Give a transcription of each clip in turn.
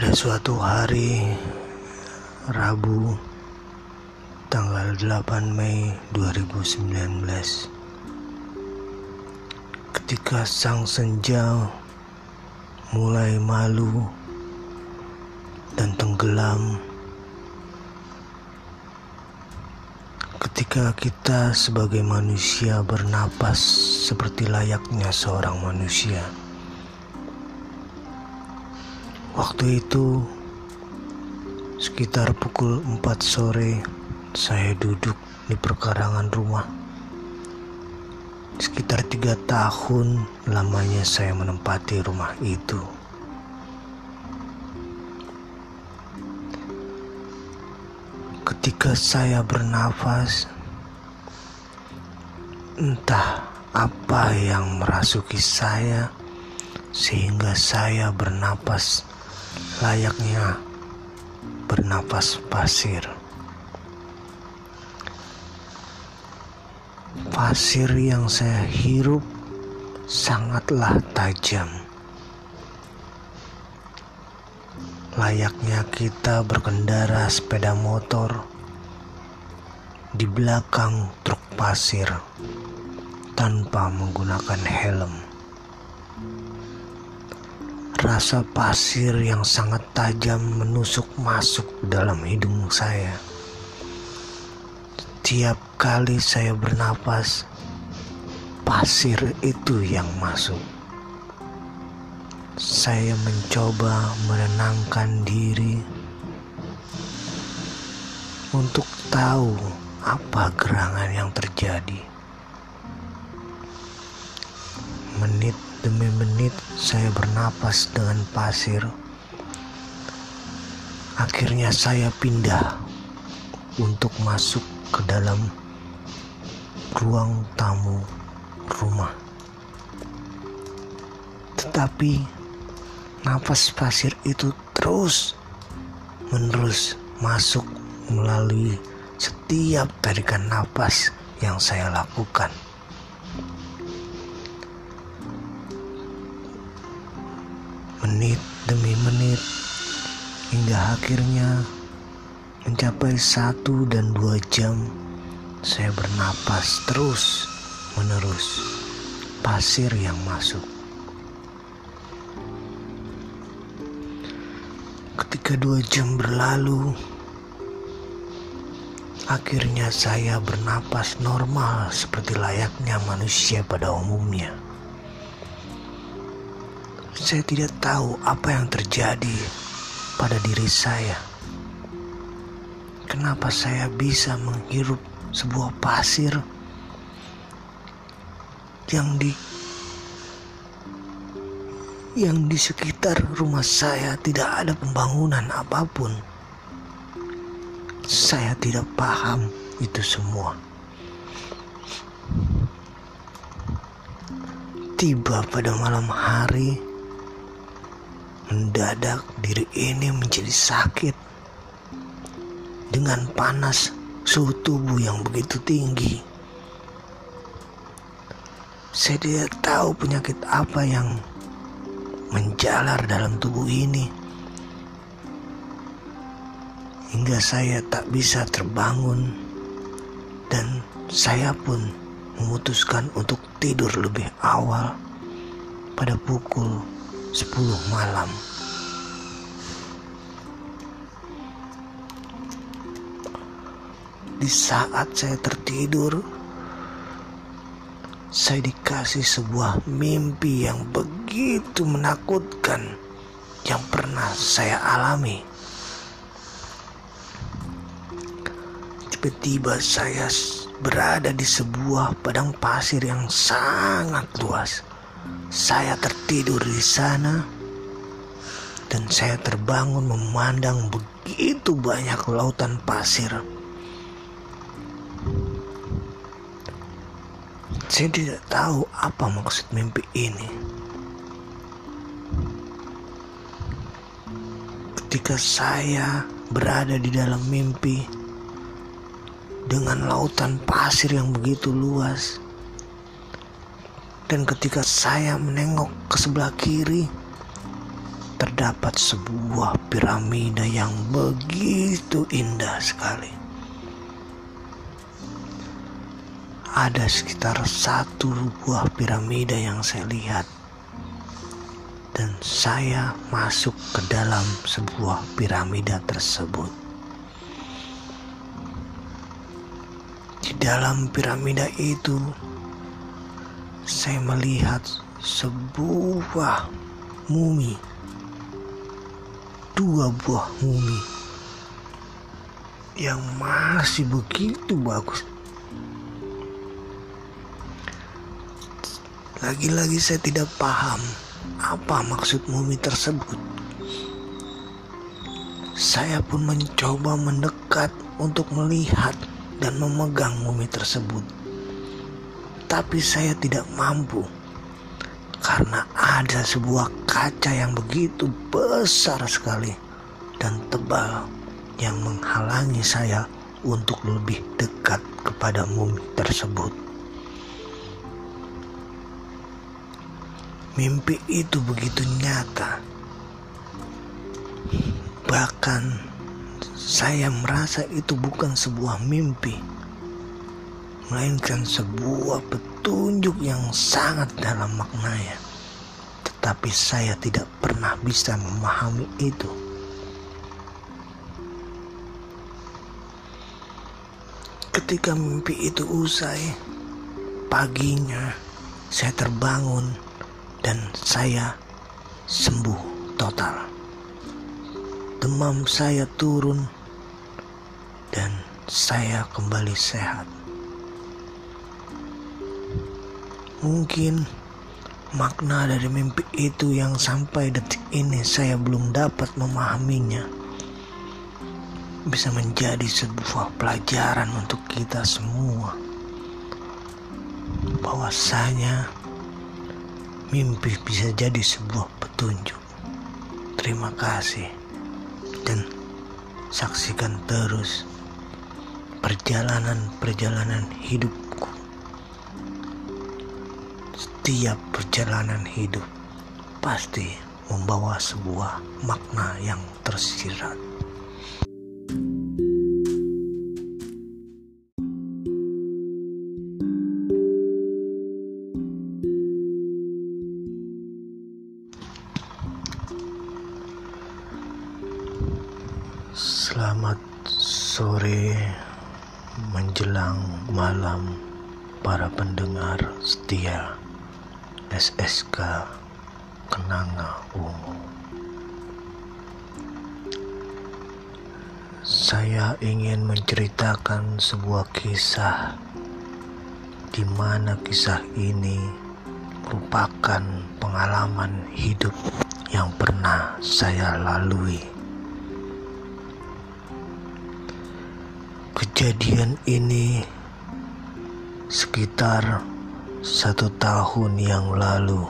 Pada suatu hari Rabu tanggal 8 Mei 2019 ketika sang senja mulai malu dan tenggelam ketika kita sebagai manusia bernapas seperti layaknya seorang manusia Waktu itu sekitar pukul 4 sore saya duduk di perkarangan rumah. Sekitar tiga tahun lamanya saya menempati rumah itu. Ketika saya bernafas, entah apa yang merasuki saya sehingga saya bernapas layaknya bernapas pasir. Pasir yang saya hirup sangatlah tajam. Layaknya kita berkendara sepeda motor di belakang truk pasir tanpa menggunakan helm. Rasa pasir yang sangat tajam menusuk masuk dalam hidung saya. Setiap kali saya bernapas, pasir itu yang masuk. Saya mencoba menenangkan diri untuk tahu apa gerangan yang terjadi. Menit demi menit saya bernapas dengan pasir. Akhirnya saya pindah untuk masuk ke dalam ruang tamu rumah. Tetapi nafas pasir itu terus menerus masuk melalui setiap tarikan nafas yang saya lakukan. Menit demi menit hingga akhirnya mencapai satu dan dua jam saya bernapas terus menerus pasir yang masuk. Ketika dua jam berlalu akhirnya saya bernapas normal seperti layaknya manusia pada umumnya saya tidak tahu apa yang terjadi pada diri saya. Kenapa saya bisa menghirup sebuah pasir yang di yang di sekitar rumah saya tidak ada pembangunan apa pun. Saya tidak paham itu semua. Tiba pada malam hari, Mendadak diri ini menjadi sakit dengan panas suhu tubuh yang begitu tinggi. Saya tidak tahu penyakit apa yang menjalar dalam tubuh ini. Hingga saya tak bisa terbangun dan saya pun memutuskan untuk tidur lebih awal pada pukul 10 malam. Di saat saya tertidur, saya dikasih sebuah mimpi yang begitu menakutkan yang pernah saya alami. Tiba-tiba saya berada di sebuah padang pasir yang sangat luas. Saya tertidur di sana dan saya terbangun memandang begitu banyak lautan pasir. Saya tidak tahu apa maksud mimpi ini. Ketika saya berada di dalam mimpi dengan lautan pasir yang begitu luas, dan ketika saya menengok ke sebelah kiri, terdapat sebuah piramida yang begitu indah sekali. Ada sekitar satu buah piramida yang saya lihat dan saya masuk ke dalam sebuah piramida tersebut. Di dalam piramida itu, saya melihat sebuah mumi, dua buah mumi yang masih begitu bagus. Lagi-lagi saya tidak paham apa maksud mumi tersebut. Saya pun mencoba mendekat untuk melihat dan memegang mumi tersebut. Tapi saya tidak mampu karena ada sebuah kaca yang begitu besar sekali dan tebal yang menghalangi saya untuk lebih dekat kepada mumi tersebut. Mimpi itu begitu nyata. Bahkan saya merasa itu bukan sebuah mimpi, melainkan sebuah petunjuk yang sangat dalam maknanya. Tetapi saya tidak pernah bisa memahami itu. Ketika mimpi itu usai, paginya saya terbangun dan saya sembuh total. Demam saya turun dan saya kembali sehat. Mungkin makna dari mimpi itu yang sampai detik ini saya belum dapat memahaminya bisa menjadi sebuah pelajaran untuk kita semua bahwasanya mimpi bisa jadi sebuah petunjuk terima kasih dan saksikan terus perjalanan-perjalanan hidupku. Setiap perjalanan hidup pasti membawa sebuah makna yang tersirat. Selamat sore menjelang malam para pendengar setia SSK Kenanga Ungu. Saya ingin menceritakan sebuah kisah di mana kisah ini merupakan pengalaman hidup yang pernah saya lalui. Kejadian ini sekitar satu tahun yang lalu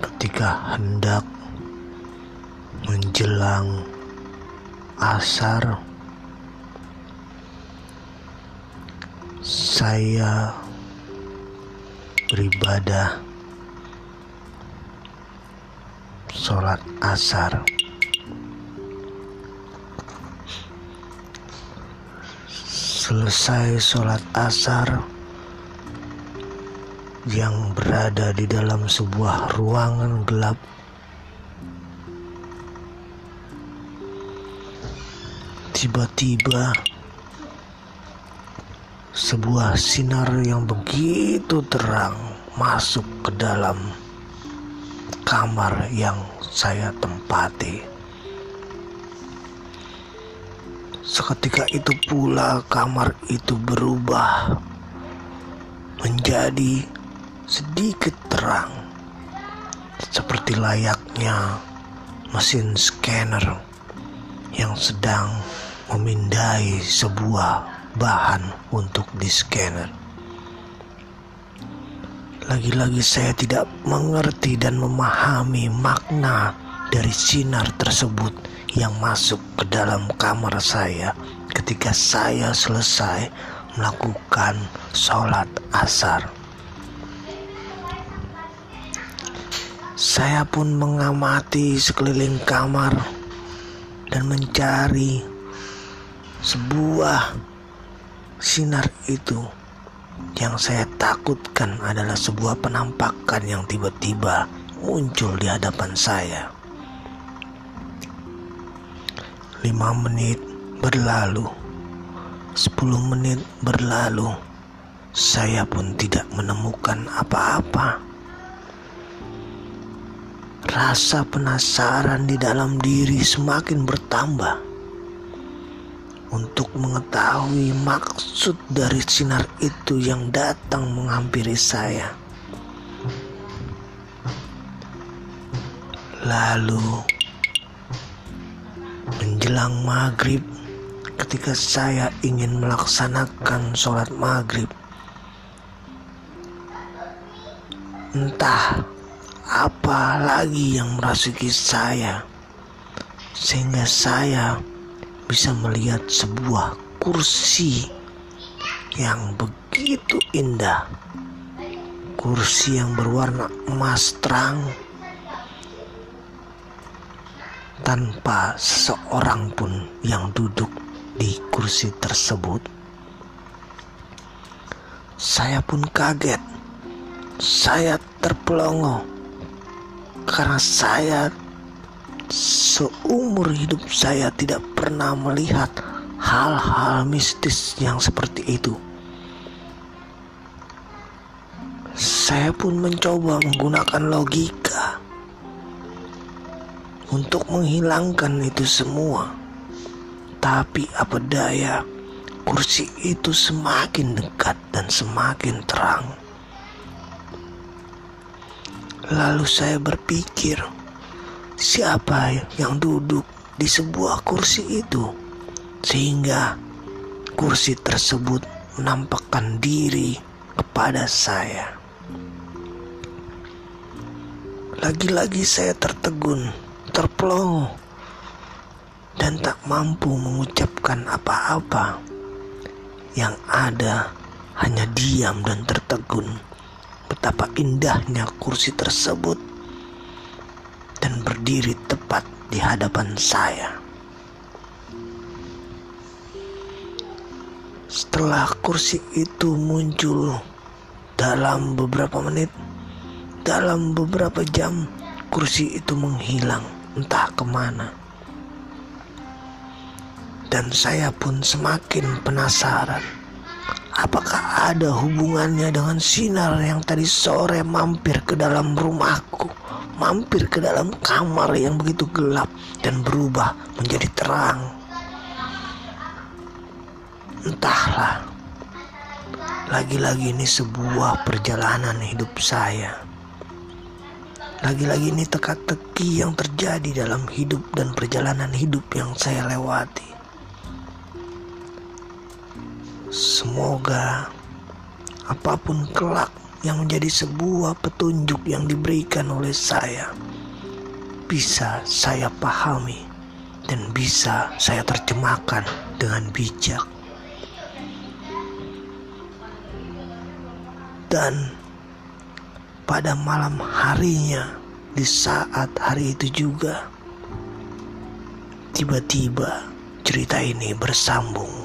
ketika hendak menjelang asar saya beribadah sholat asar. Selesai sholat asar yang berada di dalam sebuah ruangan gelap tiba-tiba sebuah sinar yang begitu terang masuk ke dalam kamar yang saya tempati. Seketika itu pula kamar itu berubah menjadi sedikit terang seperti layaknya mesin scanner yang sedang memindai sebuah bahan untuk di-scanner. Lagi-lagi saya tidak mengerti dan memahami makna dari sinar tersebut yang masuk ke dalam kamar saya ketika saya selesai melakukan sholat asar. Saya pun mengamati sekeliling kamar dan mencari sebuah sinar itu. Yang saya takutkan adalah sebuah penampakan yang tiba-tiba muncul di hadapan saya. Lima menit berlalu, sepuluh menit berlalu, saya pun tidak menemukan apa-apa. Rasa penasaran di dalam diri semakin bertambah untuk mengetahui maksud dari sinar itu yang datang menghampiri saya. Lalu, menjelang maghrib, ketika saya ingin melaksanakan sholat maghrib, entah apa lagi yang merasuki saya, sehingga saya bisa melihat sebuah kursi yang begitu indah. Kursi yang berwarna emas terang tanpa seorang pun yang duduk di kursi tersebut. Saya pun kaget. Saya terpelongo karena saya seumur hidup saya tidak pernah melihat hal-hal mistis yang seperti itu. Saya pun mencoba menggunakan logika untuk menghilangkan itu semua. Tapi apa daya, kursi itu semakin dekat dan semakin terang. Lalu saya berpikir, siapa yang duduk di sebuah kursi itu, sehingga kursi tersebut menampakkan diri kepada saya. Lagi-lagi saya tertegun, terpelongo, dan tak mampu mengucapkan apa-apa. Yang ada hanya diam dan tertegun. Betapa indahnya kursi tersebut dan berdiri tepat di hadapan saya. Setelah kursi itu muncul dalam beberapa menit, dalam beberapa jam, kursi itu menghilang entah ke mana. Dan saya pun semakin penasaran. Apakah ada hubungannya dengan sinar yang tadi sore mampir ke dalam rumahku? mampir ke dalam kamar yang begitu gelap dan berubah menjadi terang. Entahlah, lagi-lagi ini sebuah perjalanan hidup saya. Lagi-lagi ini teka-teki yang terjadi dalam hidup dan perjalanan hidup yang saya lewati. Semoga apa pun kelak yang menjadi sebuah petunjuk yang diberikan oleh saya bisa saya pahami dan bisa saya terjemahkan dengan bijak. Dan pada malam harinya di saat hari itu juga tiba-tiba cerita ini bersambung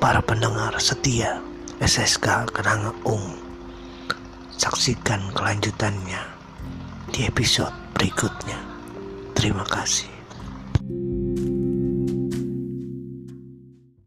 para pendengar setia SSK Kenanga Ung Saksikan kelanjutannya di episode berikutnya. Terima kasih.